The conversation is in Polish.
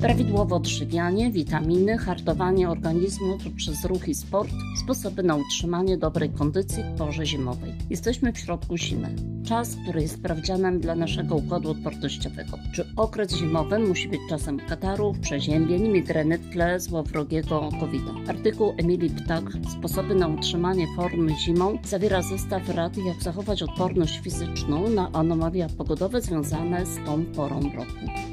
Prawidłowo odżywianie, witaminy, hartowanie organizmu przez ruch i sport, sposoby na utrzymanie dobrej kondycji w porze zimowej. Jesteśmy w środku zimy. Czas, który jest sprawdzianem dla naszego układu odpornościowego. Czy okres zimowy musi być czasem katarów, przeziębień, migreny w tle złowrogiego covid -a. Artykuł Emilii Ptak Sposoby na utrzymanie formy zimą zawiera zestaw rad, jak zachować odporność fizyczną na anomalia pogodowe związane z tą porą roku.